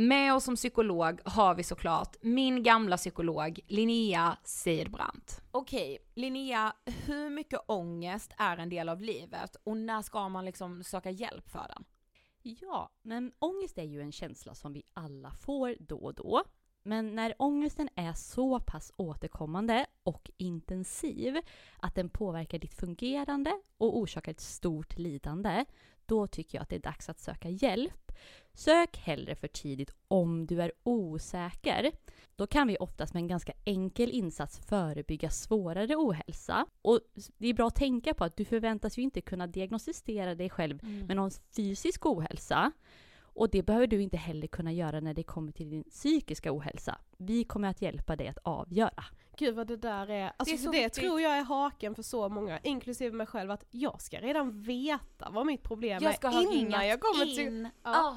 Med oss som psykolog har vi såklart min gamla psykolog Linnea Seidbrant. Okej, Linnea, hur mycket ångest är en del av livet och när ska man liksom söka hjälp för den? Ja, men ångest är ju en känsla som vi alla får då och då. Men när ångesten är så pass återkommande och intensiv att den påverkar ditt fungerande och orsakar ett stort lidande, då tycker jag att det är dags att söka hjälp. Sök hellre för tidigt om du är osäker. Då kan vi oftast med en ganska enkel insats förebygga svårare ohälsa. Och det är bra att tänka på att du förväntas ju inte kunna diagnostisera dig själv Mm. med någon fysisk ohälsa. Och det behöver du inte heller kunna göra när det kommer till din psykiska ohälsa. Vi kommer att hjälpa dig att avgöra. Gud vad det där är, alltså Det är det tror jag är haken för så många, inklusive mig själv, att jag ska redan veta vad mitt problem Jag ska är ha innan jag kommer in. till... Ja. Ah.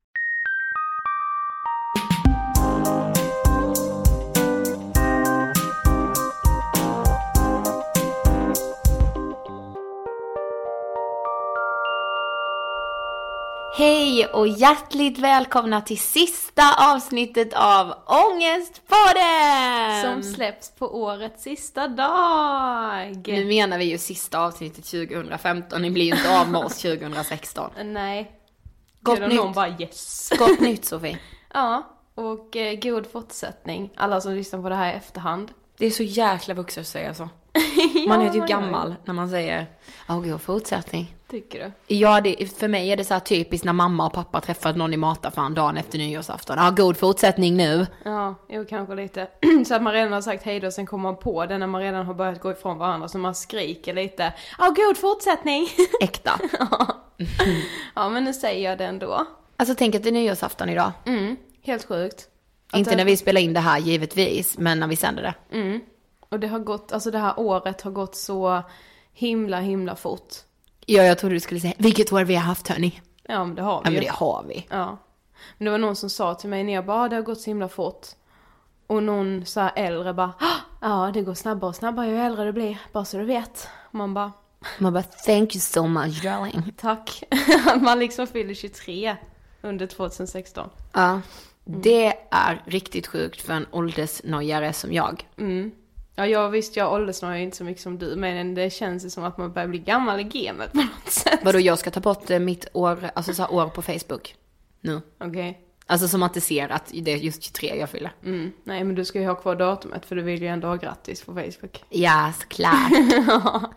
Hej och hjärtligt välkomna till sista avsnittet av Ångestpodden! Som släpps på årets sista dag! Nu menar vi ju sista avsnittet 2015, ni blir ju inte av med oss 2016. Nej. Gott Gud, nytt. någon bara yes. Gott nytt Sofie. Ja, och eh, god fortsättning. Alla som lyssnar på det här i efterhand. Det är så jäkla vuxet att säga så. Man är typ man gör gammal när man säger ja, god fortsättning. Tycker du? Ja, det, för mig är det så här typiskt när mamma och pappa träffat någon i mataffären dagen efter nyårsafton. Ja, god fortsättning nu. Ja, jo kanske lite. så att man redan har sagt hej då, sen kommer man på det när man redan har börjat gå ifrån varandra, så man skriker lite. Ja, god fortsättning! Äkta. ja, men nu säger jag det ändå. Alltså tänk att det är nyårsafton idag. Mm, helt sjukt. Inte när vi spelar in det här givetvis, men när vi sänder det. Mm. Och det har gått, alltså det här året har gått så himla himla fort. Ja, jag trodde du skulle säga vilket år vi har haft hörni. Ja men det har vi Ja, ju. men det har vi. Ja. Men det var någon som sa till mig när jag bara, "Ah, det har gått så himla fort. Och någon så här äldre bara, "Ah, ja det går snabbare och snabbare ju äldre du blir, bara så du vet. Och man bara, Man bara thank you so much darling. tack. Man liksom fyller 23 under 2016. Ja. Det är riktigt sjukt för en åldersnojare som jag. Mm. Ja, jag visst, jag åldersnojar inte så mycket som du, men det känns som att man börjar bli gammal i gamet på något sätt. Vadå, jag ska ta bort eh, mitt år, alltså så här år på Facebook. Nu. Okej. Alltså som att det ser att det är just 23 jag fyller. Mm. Nej, men du ska ju ha kvar datumet för du vill ju ändå ha grattis på Facebook. Ja, såklart.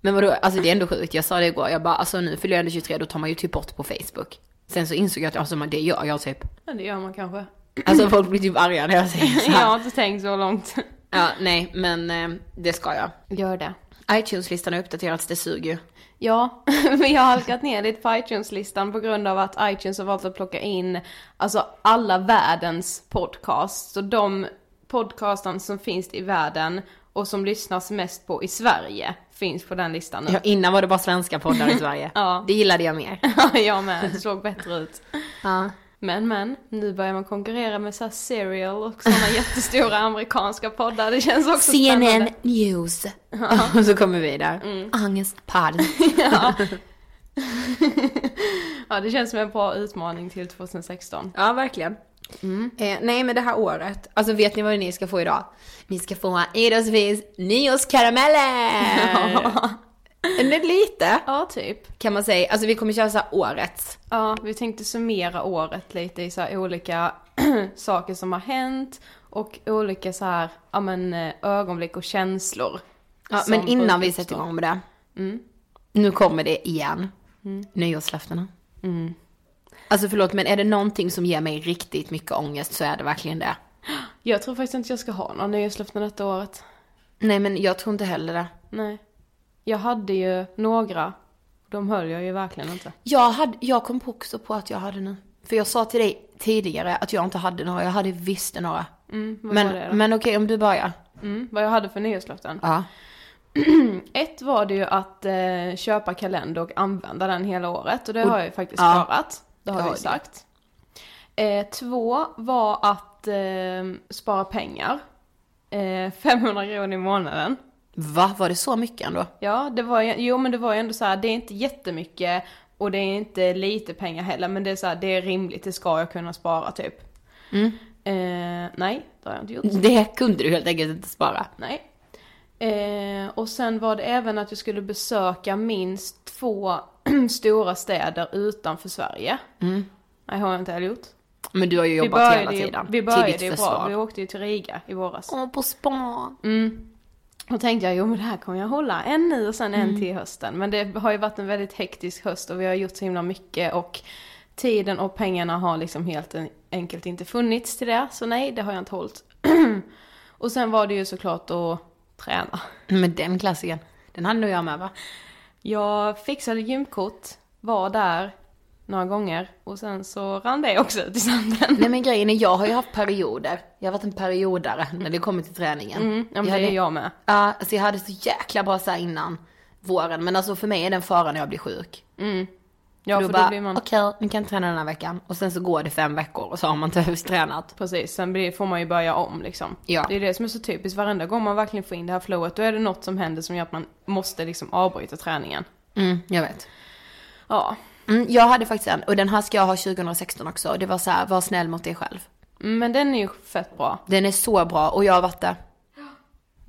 Men vadå, alltså det är ändå sjukt. Jag sa det igår, jag bara, alltså nu fyller jag ändå 23, då tar man ju typ bort på Facebook. Sen så insåg jag att alltså, det gör jag typ. Ja, det gör man kanske. Alltså folk blir typ arga när jag säger så jag här. har inte tänkt så långt. Ja, nej, men eh, det ska jag. Gör det. iTunes-listan har uppdaterats, det suger ju. Ja, men jag har halkat ner lite på iTunes-listan på grund av att iTunes har valt att plocka in alltså alla världens podcasts. Så de podcasten som finns i världen och som lyssnas mest på i Sverige finns på den listan nu. Ja, innan var det bara svenska poddar i Sverige. Ja. Det gillade jag mer. Ja, jag med. Det såg bättre ut. Ja. Men men, nu börjar man konkurrera med så här Serial och sådana jättestora amerikanska poddar. Det känns också CNN spännande. News. Och så kommer vi där. Ångestpodd. Ja. ja, det känns som en bra utmaning till 2016. Ja, verkligen. Eh, nej, men det här året, alltså vet ni vad ni ska få idag? Ni ska få Idosvis nyårskarameller! Men lite, Ja, typ. kan man säga. Alltså vi kommer köra så här årets. Ja, vi tänkte summera året lite i så här olika saker som har hänt och olika så här, ja men eh, ögonblick och känslor. Ja, men innan vi sätter igång med det. Mm. Nu kommer det igen. Nyårslöftena. Mm. Alltså förlåt, men är det någonting som ger mig riktigt mycket ångest så är det verkligen det. Jag tror faktiskt inte jag ska ha några nyårslöften detta året. Nej, men jag tror inte heller det. Nej. Jag hade ju några. De höll jag ju verkligen inte. Jag, hade, jag kom på också på att jag hade nu. För jag sa till dig tidigare att jag inte hade några, jag hade visst några. Mm, Men, men okej, om du börjar. Mm, vad jag hade för nyårslöften? Ja. Ett var det ju att eh, köpa kalender och använda den hela året och det Och- har jag ju faktiskt ja. klarat. Det har jag ju sagt. Eh, två var att eh, spara pengar. Eh, 500 kronor i månaden. Va, var det så mycket ändå? Ja, det var ju, jo men det var ju ändå så här, det är inte jättemycket och det är inte lite pengar heller men det är så här, det är rimligt, det ska jag kunna spara typ. Mm. Eh, nej, det har jag inte gjort. Det kunde du helt enkelt inte spara. Nej. Eh, och sen var det även att jag skulle besöka minst två stora städer utanför Sverige. Mm. Nej, har jag inte heller gjort. Men du har ju jobbat hela tiden. vi började ju bra, vi åkte ju till Riga i våras. Åh, på spa. Mm. Då tänkte jag, jo men det här kommer jag hålla en nu och sen en Mm. till hösten. Men det har ju varit en väldigt hektisk höst och vi har gjort så himla mycket och tiden och pengarna har liksom helt en- enkelt inte funnits till det. Så nej, det har jag inte hållit. och sen var det ju såklart att träna. Men den klassiken, den hade nog jag med va? Jag fixade gymkort, var där några gånger och sen så rann det också ut i sanden. Nej men grejen är, jag har ju haft perioder. Jag har varit en periodare när det kommer till träningen. Mm, ja, men Jag det hade- är jag med. Ja, alltså jag hade så jäkla bra så här innan våren. Men alltså för mig är den faran när jag blir sjuk. Mm. Ja, för för då då bara, blir man... okej, ni kan träna den här veckan. Och sen så går det fem veckor och så har man inte tränat. Precis, sen blir, får man ju börja om liksom. Ja. Det är det som är så typiskt, varenda gång man verkligen får in det här flowet, då är det något som händer som gör att man måste liksom avbryta träningen. Mm, jag vet. Ja. Mm, jag hade faktiskt en, och den här ska jag ha 2016 också. Det var så här, var snäll mot dig själv. Mm, Men den är ju fett bra. Den är så bra och jag har varit där.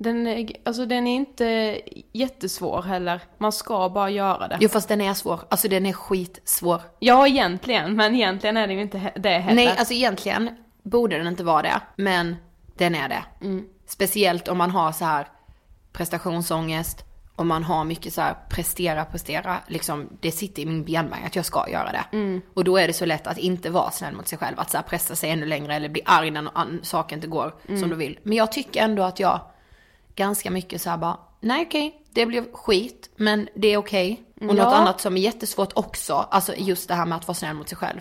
Den är, alltså den är inte jättesvår heller. Man ska bara göra det. Jo fast den är svår. Alltså den är skitsvår. Ja, egentligen, men egentligen är det ju inte det heller. Nej, alltså egentligen borde den inte vara det. Men den är det. Mm. Speciellt om man har så här prestationsångest. Om man har mycket så här prestera, prestera. Liksom det sitter i min benmärg att jag ska göra det. Mm. Och då är det så lätt att inte vara snäll mot sig själv. Att så här pressa sig ännu längre eller bli arg när saker inte går Mm. som du vill. Men jag tycker ändå att jag ganska mycket så här bara, nej okej, det blev skit, men det är okej. Och något Ja. annat som är jättesvårt också, alltså just det här med att vara snäll mot sig själv.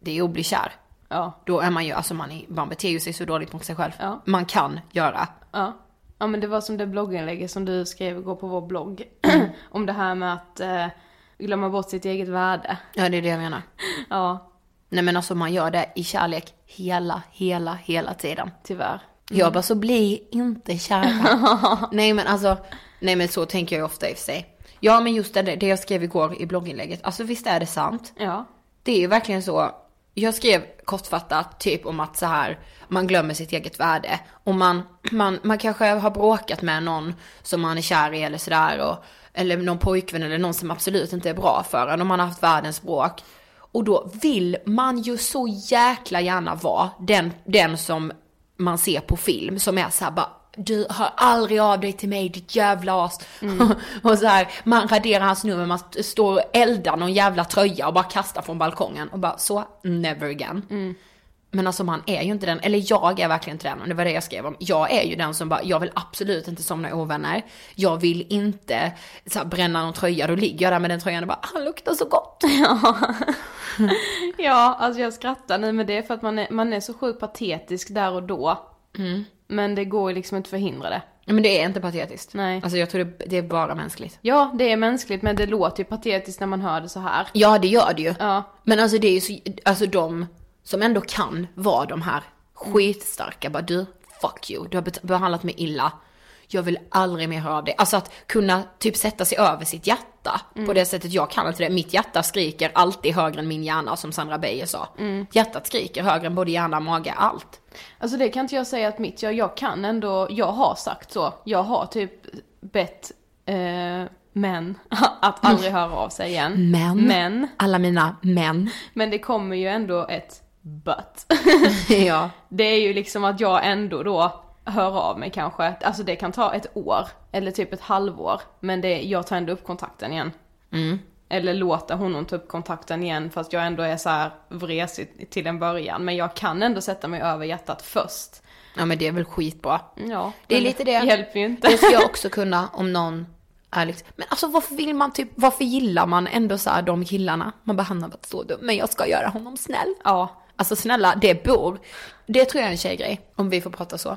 Det är att bli kär. Ja, Då är man ju, alltså man, är, man beter ju sig så dåligt mot sig själv. Ja. Man kan göra. ja. Ja men det var som det blogginlägget som du skrev igår på vår blogg. Om det här med att eh, glömma bort sitt eget värde. Ja det är det jag menar. Ja, Nej men alltså man gör det i kärlek hela, hela, hela tiden. tyvärr. Jag bara så bli inte kära. nej men alltså, nej men så tänker jag ofta i och för sig. Ja men just det, det jag skrev igår i blogginlägget, alltså visst är det sant. Ja. Det är ju verkligen så, jag skrev kortfattat typ om att så här, man glömmer sitt eget värde. Och man, man, man kanske har bråkat med någon som man är kär i eller sådär. Och, eller någon pojkvän eller någon som absolut inte är bra för en. Och man har haft världens bråk. Och då vill man ju så jäkla gärna vara den, den som man ser på film som är såhär bara du hör aldrig av dig till mig ditt jävla as. och så här, man raderar hans nummer, man st- står och eldar någon jävla tröja och bara kastar från balkongen och bara så, never again. Men alltså man är ju inte den, eller jag är verkligen inte den, och det var det jag skrev om. Jag är ju den som bara, jag vill absolut inte somna i ovänner. Jag vill inte så här, bränna någon tröja, då ligger jag där med den tröjan och bara, han luktar så gott. Ja, alltså jag skrattar nu men det är för att man är, man är så sjukt patetisk där och då. Men det går ju liksom inte att förhindra det. Men det är inte patetiskt. Nej. Alltså jag tror det, det är bara mänskligt. Ja, det är mänskligt men det låter ju patetiskt när man hör det så här. Ja, det gör det ju. Ja. Men alltså det är ju så, alltså de som ändå kan vara de här skitstarka, bara du, fuck you, du har behandlat mig illa. Jag vill aldrig mer höra av dig. Alltså att kunna typ sätta sig över sitt hjärta på det sättet. Jag kan inte det. Mitt hjärta skriker alltid högre än min hjärna som Sandra Beijer sa. Hjärtat skriker högre än både hjärna, mage, allt. Alltså det kan inte jag säga att mitt, jag, jag kan ändå, jag har sagt så. Jag har typ bett eh, män att aldrig höra av sig igen. Men, Men, alla mina män. men det kommer ju ändå ett but. ja. Det är ju liksom att jag ändå då hör av mig kanske. Alltså det kan ta ett år, eller typ ett halvår. Men det, jag tar ändå upp kontakten igen. Eller låter honom ta upp kontakten igen fast jag ändå är så här vresig till en början. Men jag kan ändå sätta mig över hjärtat först. ja, men det är väl skitbra. Ja, Det är lite det. hjälper ju inte. Det ska jag också kunna om någon är liksom, men alltså varför vill man typ, varför gillar man ändå så här de killarna? Man bara, han har varit så dum, men jag ska göra honom snäll. Ja, Alltså snälla, det bor, det tror jag är en tjejgrej, om vi får prata så.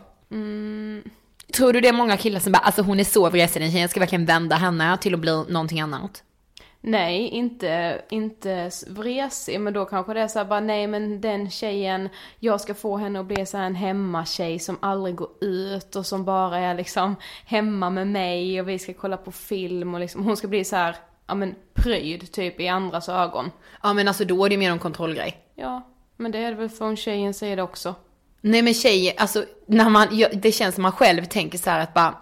Tror du det är många killar som bara, alltså hon är så vresig den tjejen, jag ska verkligen vända henne till att bli någonting annat? Nej inte, inte vresig men då kanske det är så här bara nej men den tjejen, jag ska få henne att bli så här en hemmatjej som aldrig går ut och som bara är liksom hemma med mig och vi ska kolla på film och liksom hon ska bli så här, ja men pryd typ i andras ögon. Ja men alltså då är det mer en kontrollgrej. Ja, men det är det väl från tjejen säger det också. Nej men tjejer, alltså när man, det känns som man själv tänker så här att bara,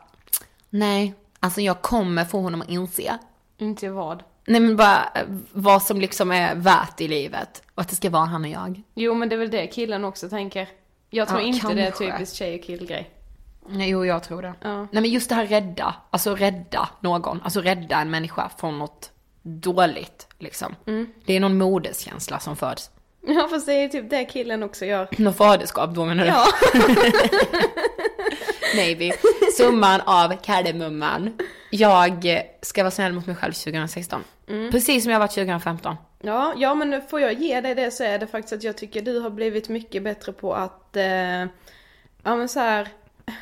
nej, alltså jag kommer få honom att inse. Inte vad. Nej men bara eh, vad som liksom är värt i livet. Och att det ska vara han och jag. Jo men det är väl det killen också tänker. Jag tror Ja, inte det är kanske. typiskt tjej och killgrej. Nej, jo jag tror det. Ja. Nej men just det här rädda, alltså rädda någon, alltså rädda en människa från något dåligt liksom. Det är någon modeskänsla som föds. Ja fast det är typ det killen också gör. Något faderskap då menar du? Ja. Maybe. Summan av kardemumman. Jag ska vara snäll mot mig själv 2016. Precis som jag var 2015. Ja, ja men nu får jag ge dig det så är det faktiskt att jag tycker du har blivit mycket bättre på att, eh, ja men så här,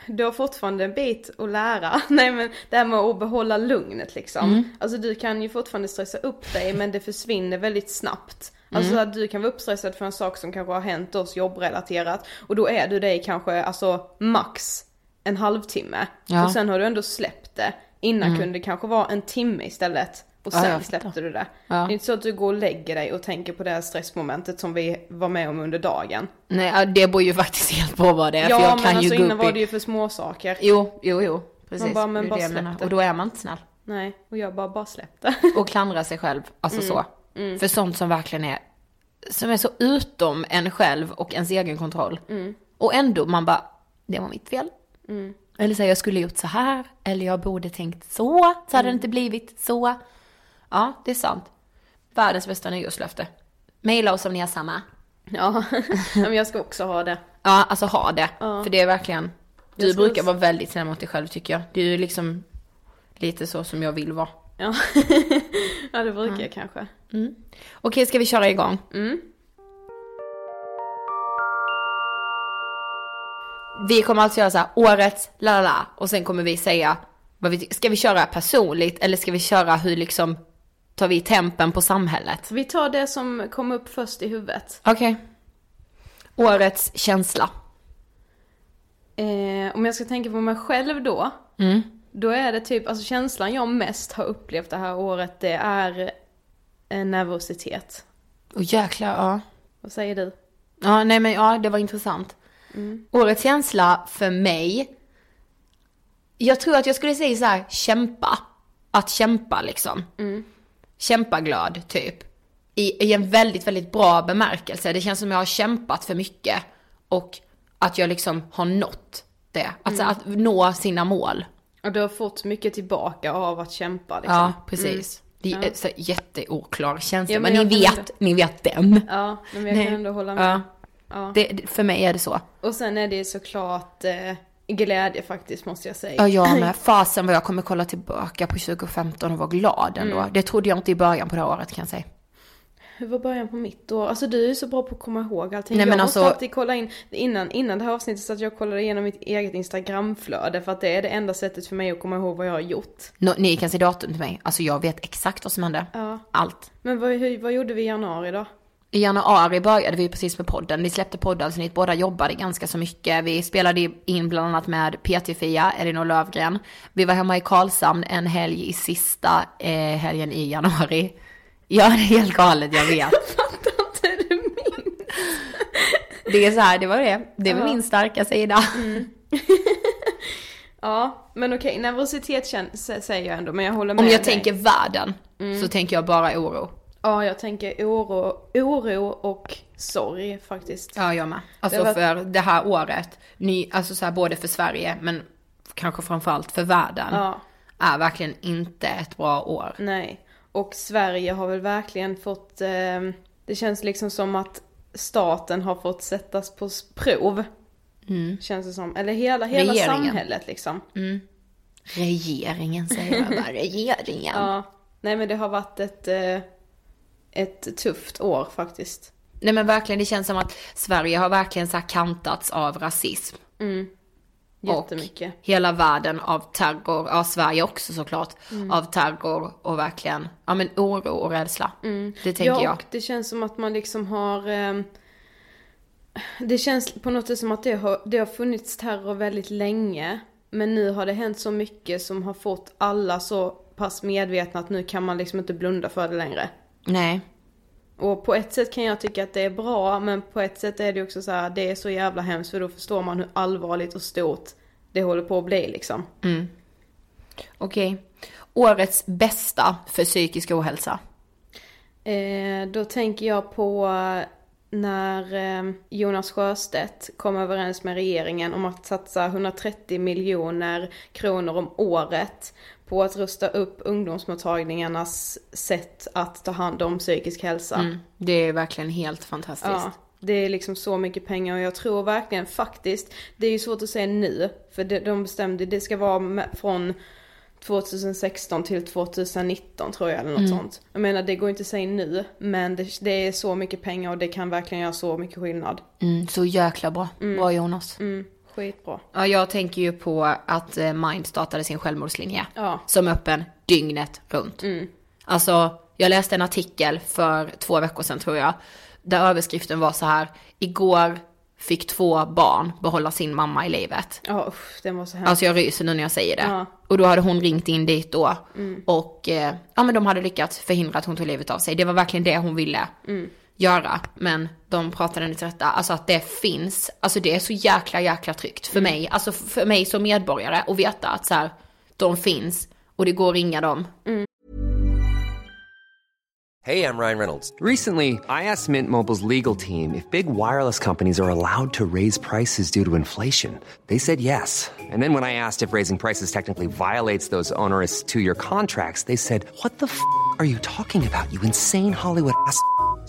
du har fortfarande en bit att lära. Nej men det här med att behålla lugnet liksom. Alltså du kan ju fortfarande stressa upp dig men det försvinner väldigt snabbt. Alltså att du kan vara uppstressad för en sak som kanske har hänt oss jobbrelaterat och då är du det i kanske alltså max en halvtimme. Ja. Och sen har du ändå släppt det. Innan kunde det kanske vara en timme istället. Och Ja, sen fattar. släppte du det. Ja. Det är inte så att du går och lägger dig och tänker på det här stressmomentet som vi var med om under dagen. Nej, ja, det beror ju faktiskt helt på vad det är. ja, för jag men kan alltså ju innan var det ju för små saker. Jo, jo, jo. Precis. Man bara, men bara släpp det. Och då är man inte snäll. Nej, och jag bara, bara släppte. Och klandra sig själv. Alltså så. För sånt som verkligen är, som är så utom en själv och ens egen kontroll. Och ändå man bara, det var mitt fel. Eller så här, jag skulle gjort så här. Eller jag borde tänkt så. Så hade det inte blivit så. Ja, det är sant. Världens bästa nyårslöfte. Maila oss om ni har samma. ja, men jag ska också ha det. Ja, alltså ha det. Ja. För det är verkligen, du brukar också- vara väldigt snäll mot dig själv tycker jag. Du är liksom lite så som jag vill vara. Ja, ja det brukar jag kanske. Okej, ska vi köra igång? Mm. Vi kommer alltså göra så här, årets la la la och sen kommer vi säga vad vi Ska vi köra personligt eller ska vi köra hur liksom tar vi tempen på samhället? Vi tar det som kom upp först i huvudet. Okej. Årets känsla. Eh, om jag ska tänka på mig själv då. Mm. Då är det typ, alltså känslan jag mest har upplevt det här året det är eh, nervositet. Och jäklar, ja. Vad säger du? Ja, nej men ja, det var intressant. Årets känsla för mig, jag tror att jag skulle säga så här, kämpa. Att kämpa liksom. Kämpa glad, typ. I, I en väldigt, väldigt bra bemärkelse. Det känns som jag har kämpat för mycket. Och att jag liksom har nått det. Alltså att nå sina mål. Och du har fått mycket tillbaka av att kämpa liksom. Ja, precis. Det är så jätteoklar känsla, Ja, men, men ni vet, ni vet den. Ja, men jag Nej. kan ändå hålla med. Ja. Ja. Det- för mig är det så. Och sen är det såklart eh, glädje faktiskt måste jag säga. Ja, jag med. Fasen vad jag kommer kolla tillbaka på 2015 och vara glad ändå. Mm. Det trodde jag inte i början på det här året kan jag säga. Hur var början på mitt år? Alltså du är så bra på att komma ihåg allting. Nej, jag men måste alltså- alltid kolla in, innan, innan det här avsnittet så att jag kollade igenom mitt eget instagramflöde för att det är det enda sättet för mig att komma ihåg vad jag har gjort. Nå, ni kan se datum till mig. Alltså jag vet exakt vad som hände. Ja. Allt. Men vad, hur, vad gjorde vi i januari då? I januari började vi precis med podden. Vi släppte poddavsnitt, båda jobbade ganska så mycket. Vi spelade in bland annat med PT-Fia, Elinor Lövgren. Vi var hemma i Karlshamn en helg i sista eh, helgen i januari. Ja, det är helt galet, jag vet. Fattar inte du min? Det är så här, det var det. Det var Ja. min starka sida. Ja, men okej, nervositet kän- sä- säger jag ändå, men jag håller med Om jag dig. tänker världen, så tänker jag bara oro. Ja, jag tänker oro, oro och sorg faktiskt. Ja, jag med. Alltså Det var- för det här året, ny, alltså så här både för Sverige, men kanske framförallt för världen, Ja, är verkligen inte ett bra år. nej. Och Sverige har väl verkligen fått, eh, det känns liksom som att staten har fått sättas på prov. Känns det som. Eller hela, hela Regeringen. samhället liksom. Regeringen säger jag bara, regeringen. Ja. Nej men det har varit ett, eh, ett tufft år faktiskt. Nej men verkligen, det känns som att Sverige har verkligen så kantats av rasism. Jättemycket. Och hela världen av terror, ja Sverige också såklart, av terror och verkligen, ja men oro och rädsla. Det tänker ja, jag. och det känns som att man liksom har... ehm, det känns på något sätt som att det har, det har funnits terror väldigt länge. Men nu har det hänt så mycket som har fått alla så pass medvetna att nu kan man liksom inte blunda för det längre. Nej. Och på ett sätt kan jag tycka att det är bra, men på ett sätt är det också så här, det är så jävla hemskt för då förstår man hur allvarligt och stort det håller på att bli liksom. Okej. Årets bästa för psykisk ohälsa. Eh, då tänker jag på eh, när eh, Jonas Sjöstedt kom överens med regeringen om att satsa 130 miljoner kronor om året på att rusta upp ungdomsmottagningarnas sätt att ta hand om psykisk hälsa. Mm. Det är verkligen helt fantastiskt. Ja, det är liksom så mycket pengar och jag tror verkligen faktiskt, det är ju svårt att säga nu, för det, de bestämde, det ska vara från 2016 till 2019 tror jag eller något sånt. Jag menar det går inte att säga nu, men det, det är så mycket pengar och det kan verkligen göra så mycket skillnad. Mm, så jäkla bra. Bra Jonas. Mm, skitbra. Ja, jag tänker ju på att eh, Mind startade sin självmordslinje. Ja. Som är öppen dygnet runt. Alltså, jag läste en artikel för två veckor sedan tror jag. Där överskriften var så här. Igår fick två barn behålla sin mamma i livet. Ja usch, det var så hemskt. Alltså jag ryser nu när jag säger det. Ja. Och då hade hon ringt in dit då. Och eh, ja men de hade lyckats förhindra att hon tog livet av sig. Det var verkligen det hon ville göra. Men de pratade till rätta. Alltså att det finns, alltså det är så jäkla jäkla tryggt för mig. Alltså för mig som medborgare att veta att så här, de finns och det går att ringa dem. Hey, I'm Ryan Reynolds. Recently, I asked Mint Mobile's legal team if big wireless companies are allowed to raise prices due to inflation. They said yes. And then when I asked if raising prices technically violates those onerous two year contracts, they said, What the f are you talking about, you insane Hollywood ass?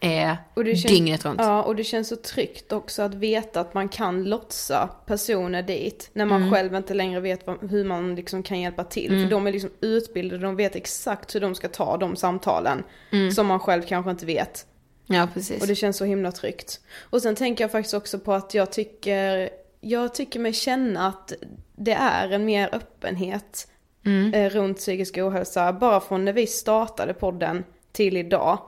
Eh, Och det känns, dygnet runt. Ja, och det känns så tryggt också att veta att man kan lotsa personer dit. När man själv inte längre vet vad, hur man liksom kan hjälpa till. För de är liksom utbildade, de vet exakt hur de ska ta de samtalen. Som man själv kanske inte vet. Ja, precis. Och det känns så himla tryggt. Och sen tänker jag faktiskt också på att jag tycker, jag tycker mig känna att det är en mer öppenhet Mm. eh, runt psykisk ohälsa. Bara från när vi startade podden till idag.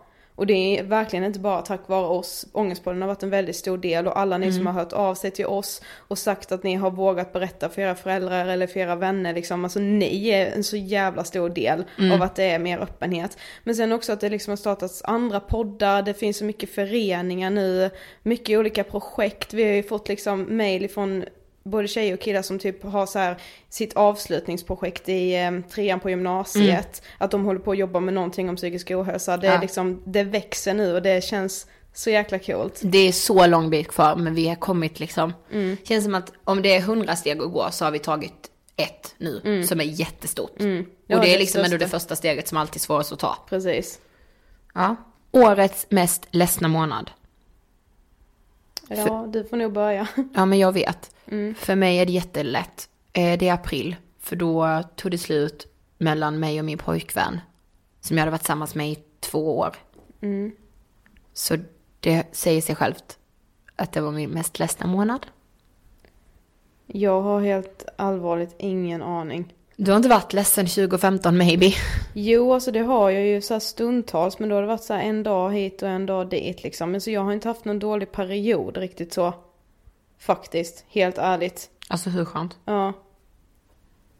Och det är verkligen inte bara tack vare oss. Ångestpodden har varit en väldigt stor del och alla ni Mm. som har hört av sig till oss och sagt att ni har vågat berätta för era föräldrar eller för era vänner liksom. Alltså ni är en så jävla stor del Mm. av att det är mer öppenhet. Men sen också att det liksom har startats andra poddar, det finns så mycket föreningar nu, mycket olika projekt. Vi har ju fått liksom mail ifrån både tjejer och killar som typ har så här sitt avslutningsprojekt i eh, trean på gymnasiet. Att de håller på att jobba med någonting om psykisk ohälsa. Det, är Ja. liksom, det växer nu och det känns så jäkla coolt. Det är så lång bit kvar, men vi har kommit liksom. Mm. Känns som att om det är hundra steg att gå så har vi tagit ett nu, som är jättestort. Mm. Ja, och det är liksom ändå det första steget som alltid är svårast att ta. Precis. Ja. Årets mest ledsna månad. Ja, du får nog börja. Ja, men jag vet. Mm. För mig är det jättelätt. Eh, Det är april, för då tog det slut mellan mig och min pojkvän. Som jag hade varit tillsammans med i två år. Mm. Så det säger sig självt att det var min mest ledsna månad. Jag har helt allvarligt ingen aning. Du har inte varit ledsen 2015 maybe? Jo, alltså det har jag ju så här stundtals, men då har det varit så här en dag hit och en dag dit liksom. Men så jag har inte haft någon dålig period riktigt så. Faktiskt, helt ärligt. Alltså hur skönt? Ja.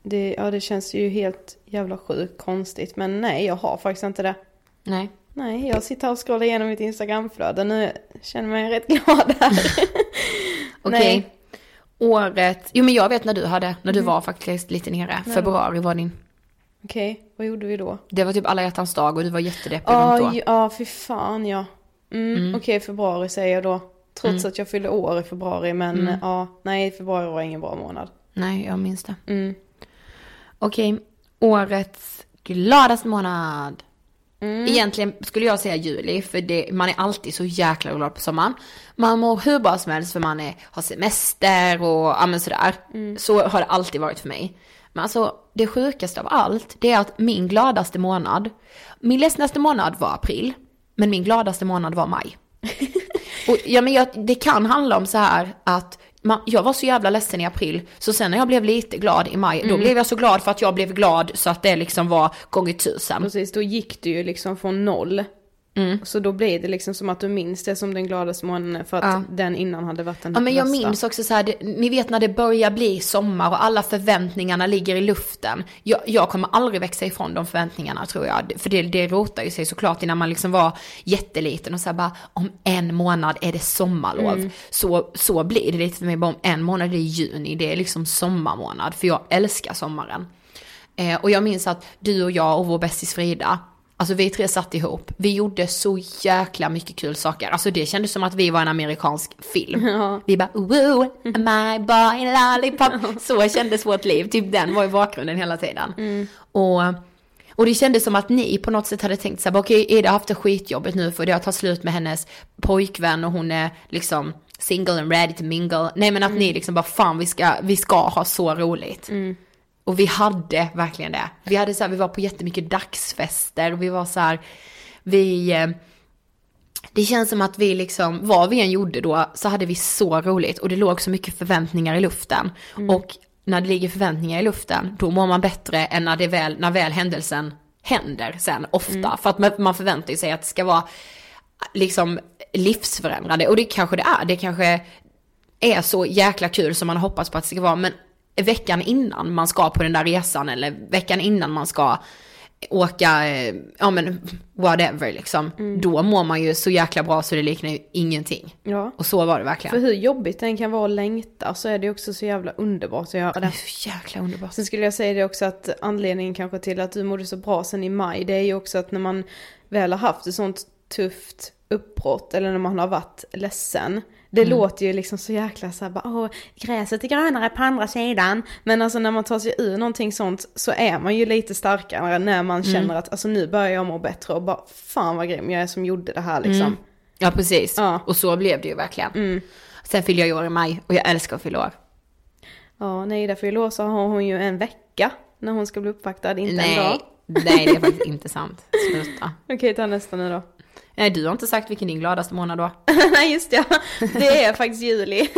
Det, ja, det känns ju helt jävla sjukt konstigt. Men nej, jag har faktiskt inte det. Nej. Nej, jag sitter här och scrollar igenom mitt Instagramflöde nu. Känner mig rätt glad här. Okej. Nej. Året, jo men jag vet när du hade, när du var faktiskt lite nere. Februari var din. Okej, vad gjorde vi då? Det var typ alla hjärtans dag och du var jättedeppig Ja, runt då. ja, fy fan ja. Mm, Okej, februari säger jag då. Trots att jag fyllde år i februari, men ja, nej, februari var ingen bra månad. Nej, jag minns det. Mm. Okej, årets gladaste månad. Mm. Egentligen skulle jag säga juli, för det, man är alltid så jäkla glad på sommaren. Man mår hur bra som helst för man är, har semester och ja men sådär. Mm. Så har det alltid varit för mig. Men alltså det sjukaste av allt, det är att min gladaste månad, min ledsnaste månad var april, men min gladaste månad var maj. Och, ja, men jag, det kan handla om så här att man, jag var så jävla ledsen i april, så sen när jag blev lite glad i maj, Mm. då blev jag så glad för att jag blev glad så att det liksom var gånger tusen. Precis, då gick du ju liksom från noll. Så då blir det liksom som att du minns det som den gladaste månaden för att Ja. den innan hade varit den Ja men jag värsta. minns också så här, det, ni vet när det börjar bli sommar och alla förväntningarna ligger i luften. Jag, jag kommer aldrig växa ifrån de förväntningarna tror jag. För det, det rotar ju sig såklart innan man liksom var jätteliten och så här bara om en månad är det sommarlov. Så, så blir det lite för mig, bara om en månad är juni, det är liksom sommarmånad. För jag älskar sommaren. Eh, och jag minns att du och jag och vår bästis Frida, alltså vi tre satt ihop. Vi gjorde så jäkla mycket kul saker. Alltså det kändes som att vi var en amerikansk film. Vi bara woo, my boy lollipop. Så kändes vårt liv, typ den var i bakgrunden hela tiden. Och, och det kändes som att ni på något sätt hade tänkt så här, bara, okej Ida har haft det skitjobbigt nu för det har tagit slut med hennes pojkvän och hon är liksom single and ready to mingle. Nej men att ni liksom bara fan vi ska, vi ska ha så roligt. Och vi hade verkligen det. Vi hade så här, vi var på jättemycket dagsfester, vi var så här, vi... eh, Det känns som att vi liksom, vad vi än gjorde då, så hade vi så roligt. Och det låg så mycket förväntningar i luften. Och när det ligger förväntningar i luften, då mår man bättre än när, det väl, när väl händelsen händer sen, ofta. För att man, man förväntar sig att det ska vara liksom livsförändrande. Och det kanske det är, det kanske är så jäkla kul som man hoppas på att det ska vara. Men veckan innan man ska på den där resan eller veckan innan man ska åka, eh, ja men whatever liksom. Då mår man ju så jäkla bra så det liknar ju ingenting. Ja. Och så var det verkligen. För hur jobbigt den kan vara att längta så är det också så jävla underbart att göra Det är det. så jäkla underbart. Sen skulle jag säga det också att anledningen kanske till att du mådde så bra sen i maj, det är ju också att när man väl har haft ett sånt tufft uppbrott eller när man har varit ledsen. Det låter ju liksom så jäkla så här bara, åh, gräset är grönare på andra sidan. Men alltså när man tar sig ur någonting sånt så är man ju lite starkare när man känner att alltså nu börjar jag må bättre och bara fan vad grym jag är som gjorde det här liksom. Ja precis. Ja. Och så blev det ju verkligen. Mm. Sen fyller jag ju år i maj och jag älskar att fylla år. Ja, nej därför i så har hon ju en vecka när hon ska bli uppvaktad, inte en Nej, dag. nej det är faktiskt inte sant. Sluta. Okej, ta nästa nu då. Nej, du har inte sagt vilken din gladaste månad var. Nej just det, det är faktiskt juli.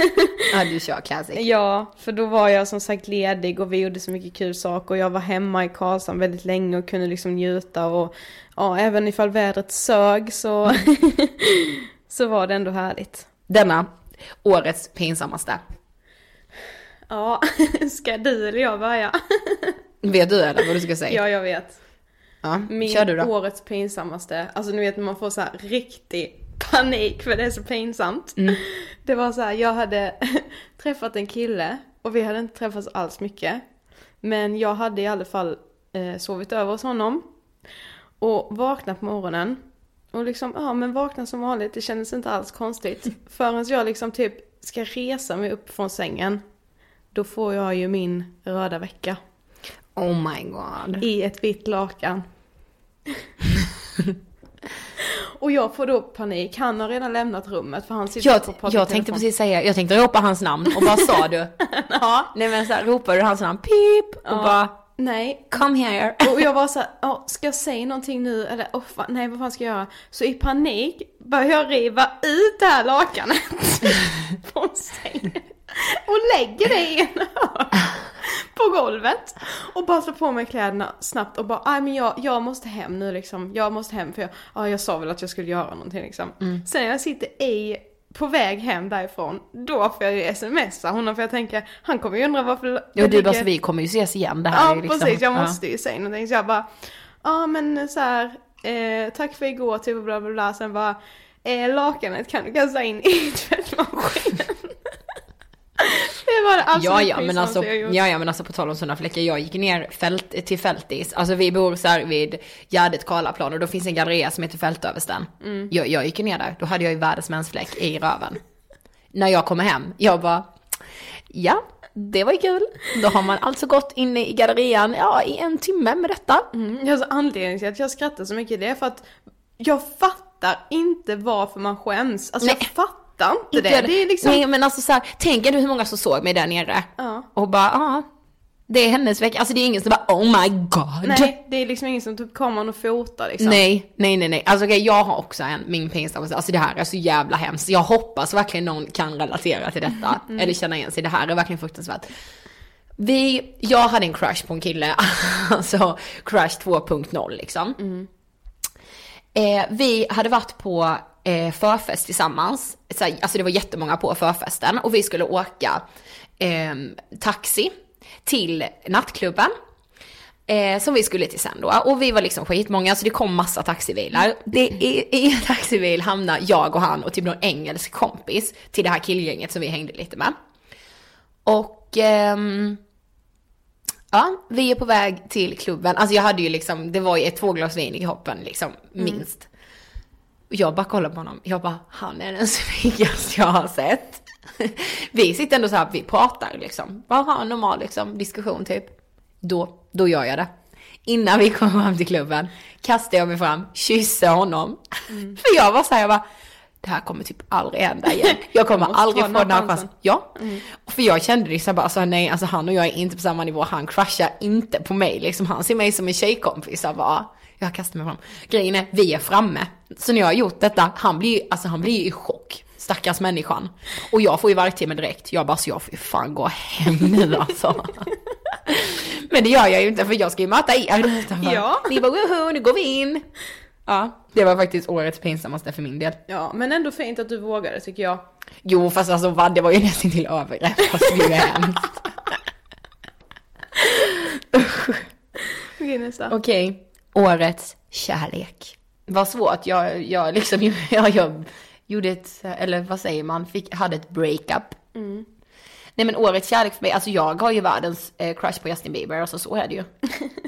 Ja, du kör classic. Ja, för då var jag som sagt ledig och vi gjorde så mycket kul saker och jag var hemma i Karlshamn väldigt länge och kunde liksom njuta och ja, även ifall vädret sög så, så var det ändå härligt. Denna årets pinsammaste. Ja, ska du eller jag börja? Vet du eller vad du ska säga? Ja, jag vet. Ja, Min årets pinsammaste, alltså ni vet när man får så här riktig panik för det är så pinsamt. Mm. Det var så här, jag hade träffat en kille och vi hade inte träffats alls mycket. Men jag hade i alla fall eh, sovit över hos honom. Och vaknat på morgonen. Och liksom, ja men vakna som vanligt, det kändes inte alls konstigt. Förrän jag liksom typ ska resa mig upp från sängen. Då får jag ju min röda vecka. Oh my god. I ett vitt lakan. och jag får då panik. Han har redan lämnat rummet för han sitter Jag, i jag tänkte precis säga, jag tänkte ropa hans namn och vad sa du? Ja. Nej men så här, ropade du hans namn, pip och Ja. bara Nej. come here. Och jag var så här, ska jag säga någonting nu eller oh, fan, nej vad fan ska jag göra? Så i panik börjar jag riva ut det här lakanet från sängen. Och lägger det i en hörn på golvet. Och bara slår på mig kläderna snabbt och bara, nej men jag, jag måste hem nu liksom. Jag måste hem för jag, ja, jag sa väl att jag skulle göra någonting liksom. Sen när jag sitter i, på väg hem därifrån, då får jag ju smsa honom för jag tänker, han kommer ju undra varför Och det du bara, så vi kommer ju ses igen det här Ja är liksom, precis, jag ja. måste ju säga någonting. Så jag bara, ja men så här, eh, tack för igår, typ bla bla bla. Sen bara, eh, lakanet kan du kasta in i tvättmaskinen. Det var det absolut Ja, ja, men alltså, jag gjort. ja, ja, men alltså på tal om sådana fläckar, jag gick ner fält, till Fältis, alltså vi bor så här vid Gärdet Karlaplan och då finns en galleria som heter Fältöversten. Mm. Jag, jag gick ner där, då hade jag ju världens mensfläck i röven. När jag kommer hem, jag bara, ja, det var ju kul. Då har man alltså gått inne i gallerian, ja, i en timme med detta. Mm, alltså, anledningen till att jag skrattar så mycket det är för att jag fattar inte varför man skäms. Alltså jag Nej. Fattar inte det. Det är liksom, Nej men alltså så här, tänk ändå hur många som såg mig där nere. Ja. Och bara, ja, det är hennes vecka. Alltså det är ingen som bara, oh my god. nej det är liksom ingen som typ kommer och fotar liksom. Nej, nej, nej, nej. Alltså okej, jag har också en, min pinsammaste, alltså det här är så jävla hemskt. Jag hoppas verkligen någon kan relatera till detta, eller känna igen sig. Det här är verkligen fruktansvärt. Vi, jag hade en crush på en kille, alltså crush 2.0 liksom. Eh, vi hade varit på eh, förfest tillsammans, så här, alltså det var jättemånga på förfesten och vi skulle åka eh, taxi till nattklubben. Eh, som vi skulle till sen då. Och vi var liksom skitmånga så det kom massa taxibilar. Det, i, I en taxibil hamnar jag och han och typ någon engelsk kompis till det här killgänget som vi hängde lite med. Och ehm, ja, vi är på väg till klubben. Alltså jag hade ju liksom, det var ju ett två glas vin i kroppen liksom, minst. Och jag bara kollar på honom, jag bara, han är den snyggaste jag har sett. Vi sitter ändå så här, vi pratar liksom, bara ha en normal liksom, diskussion typ. Då, då gör jag det. Innan vi kommer fram till klubben kastar jag mig fram, kysser honom. För jag var så här, jag bara, det här kommer typ aldrig hända igen. Jag kommer måste aldrig få den här chansen. Ja. För jag kände liksom bara, alltså, nej, alltså han och jag är inte på samma nivå. Han crushar inte på mig liksom. Han ser mig som en tjejkompis. Jag bara, jag kastar mig fram. Grejen är, vi är framme. Så när jag har gjort detta, han blir ju, alltså han blir ju i chock. Stackars människan. Och jag får ju vargtimme direkt. Jag bara, så jag får ju fan gå hem nu alltså. Men det gör jag ju inte för jag ska ju möta er. Ja. Ni bara, woho, nu går vi in. Ja, det var faktiskt årets pinsammaste för min del. Ja, men ändå fint att du vågade tycker jag. Jo fast alltså vad, det var ju nästan till övergrepp. Alltså det ju hemskt. Okej, nästa. Okej, årets kärlek. Vad svårt, jag, jag liksom, jag, jag gjorde ett, eller vad säger man, fick, hade ett breakup. Nej men årets kärlek för mig, alltså jag har ju världens eh, crush på Justin Bieber, alltså så är det ju.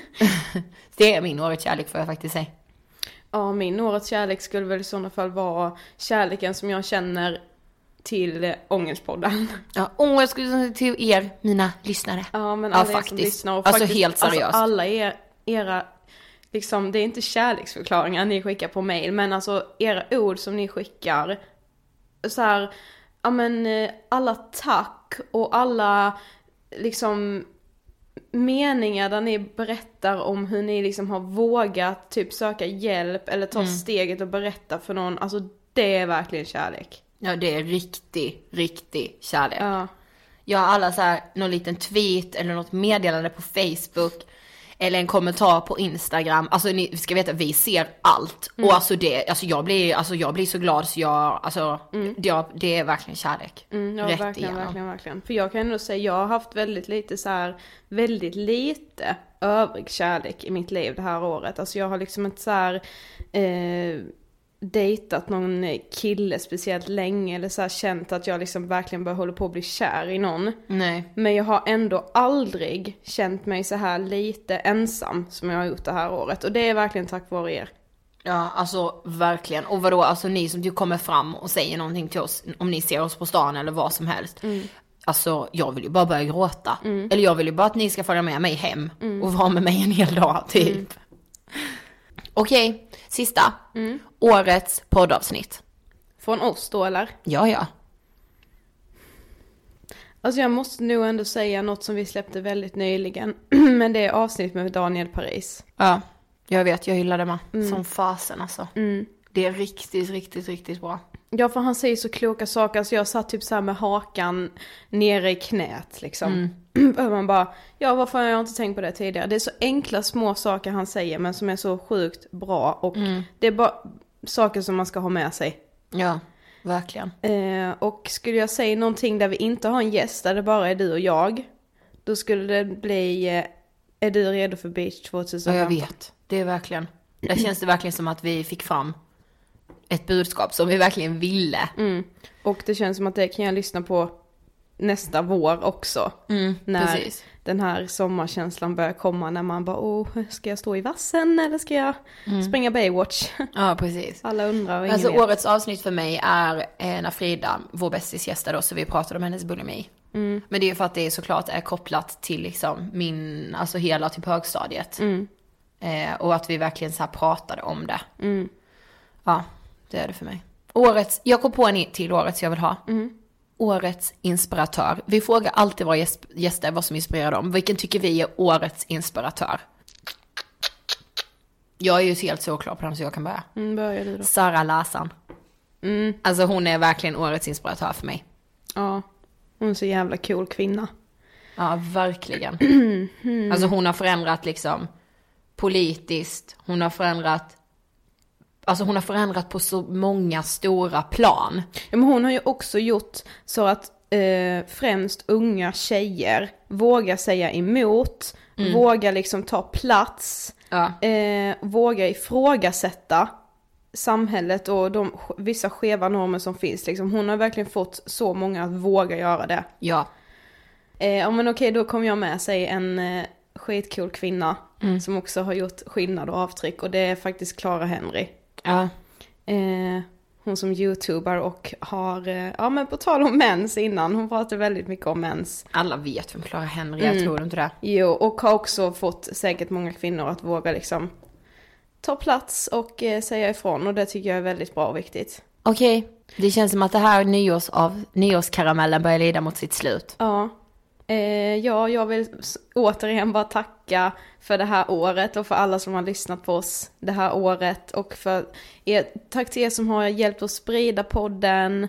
det är min årets kärlek får jag faktiskt säga. Ja, min årets kärlek skulle väl i sådana fall vara kärleken som jag känner till eh, Ångestpodden. Ja, säga till er, mina lyssnare. Ja, men Ja, alla er som faktiskt. lyssnar och Alltså, faktiskt, helt seriöst. Alltså, alla er, era, liksom, det är inte kärleksförklaringar ni skickar på mail, men alltså era ord som ni skickar, så här, ja men eh, alla tack och alla liksom meningar där ni berättar om hur ni liksom har vågat typ söka hjälp eller ta Mm. steget och berätta för någon, alltså det är verkligen kärlek. Ja det är riktig, riktig kärlek. Ja. Jag har alla så här, någon liten tweet eller något meddelande på Facebook. Eller en kommentar på Instagram. Alltså ni ska veta, vi ser allt. Mm. Och alltså det, alltså jag blir, alltså jag blir så glad så jag, alltså det, det är verkligen kärlek. Mm, ja, Rätt verkligen, igenom. verkligen, verkligen. För jag kan ändå säga, jag har haft väldigt lite så här, väldigt lite övrig kärlek i mitt liv det här året. Alltså jag har liksom inte så här, eh, dejtat någon kille speciellt länge eller så här känt att jag liksom verkligen börjar hålla på att bli kär i någon. Nej. Men jag har ändå aldrig känt mig så här lite ensam som jag har gjort det här året. Och det är verkligen tack vare er. Ja, alltså verkligen. Och vadå, alltså ni som ju kommer fram och säger någonting till oss, om ni ser oss på stan eller vad som helst. Alltså jag vill ju bara börja gråta. Eller jag vill ju bara att ni ska följa med mig hem och vara med mig en hel dag typ. Okej, sista. Årets poddavsnitt. Från oss då eller? Ja, ja. Alltså jag måste nog ändå säga något som vi släppte väldigt nyligen. Men det är avsnitt med Daniel Paris. Ja, jag vet, jag gillar det med. Som fasen alltså. Det är riktigt, riktigt, riktigt bra. Ja för han säger så kloka saker, alltså jag satt typ så här med hakan nere i knät liksom. Och man bara, ja varför har jag inte tänkt på det tidigare? Det är så enkla små saker han säger men som är så sjukt bra och det är bara saker som man ska ha med sig. Ja, verkligen. Eh, och skulle jag säga någonting där vi inte har en gäst, där det bara är du och jag, då skulle det bli, eh, är du redo för beach Ja, 2015? jag vet. Det är verkligen. Där känns det verkligen som att vi fick fram ett budskap som vi verkligen ville. Mm. Och det känns som att det kan jag lyssna på nästa vår också. när precis. den här sommarkänslan börjar komma när man bara, åh, ska jag stå i vassen eller ska jag springa Baywatch? Ja, precis. Alla undrar och Alltså vet. årets avsnitt för mig är eh, när Frida, vår bästis gästade oss och vi pratade om hennes bulimi. Mm. Men det är ju för att det såklart är kopplat till liksom min, alltså hela typ högstadiet. Mm. Eh, och att vi verkligen så här pratade om det. Mm. Ja, det är det för mig. Årets, jag kom på en till årets jag vill ha. Mm. Årets inspiratör. Vi frågar alltid våra gäst- gäster vad som inspirerar dem. Vilken tycker vi är årets inspiratör? Jag är ju helt så klar på den så jag kan börja. Mm, börjar du då. Sara Larsson. Mm. Alltså hon är verkligen årets inspiratör för mig. Ja, hon är så jävla cool kvinna. Ja, verkligen. Alltså hon har förändrat liksom politiskt, hon har förändrat, alltså hon har förändrat på så många stora plan. Ja, men hon har ju också gjort så att eh, främst unga tjejer vågar säga emot, vågar liksom ta plats, Ja. eh, vågar ifrågasätta samhället och de vissa skeva normer som finns. Liksom. Hon har verkligen fått så många att våga göra det. Ja. Eh, men okej, då kommer jag med sig en eh, skitcool kvinna som också har gjort skillnad och avtryck och det är faktiskt Clara Henry. Ja. Eh, hon som youtuber och har, eh, ja men på tal om mens innan, hon pratar väldigt mycket om mens. Alla vet vem Clara Henry är, tror du inte det? Jo, och har också fått säkert många kvinnor att våga liksom ta plats och eh, säga ifrån och det tycker jag är väldigt bra och viktigt. Okej, det känns som att det här nyårs av, nyårskaramellen börjar lida mot sitt slut. Ja. Eh, ja, jag vill återigen bara tacka för det här året och för alla som har lyssnat på oss det här året och för er, tack till er som har hjälpt oss sprida podden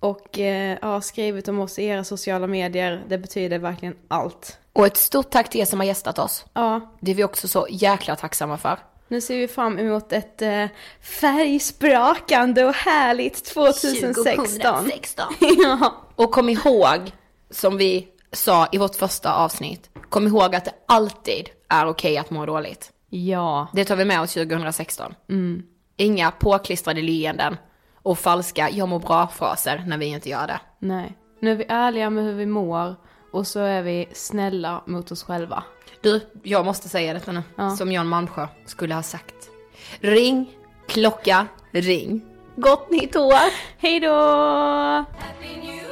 och eh, ja, skrivit om oss i era sociala medier. Det betyder verkligen allt. Och ett stort tack till er som har gästat oss. Ja, Det är vi också så jäkla tacksamma för. nu ser vi fram emot ett eh, färgsprakande och härligt 2016. ja. Och kom ihåg, som vi sa i vårt första avsnitt, kom ihåg att det alltid är okej att må dåligt. ja. Det tar vi med oss 2016. Inga påklistrade leenden och falska jag mår bra-fraser när vi inte gör det. Nej. Nu är vi ärliga med hur vi mår och så är vi snälla mot oss själva. Du, jag måste säga detta nu, som Jan Malmsjö skulle ha sagt. Ring, klocka, ring. Gott nytt år! Hej då! Happy New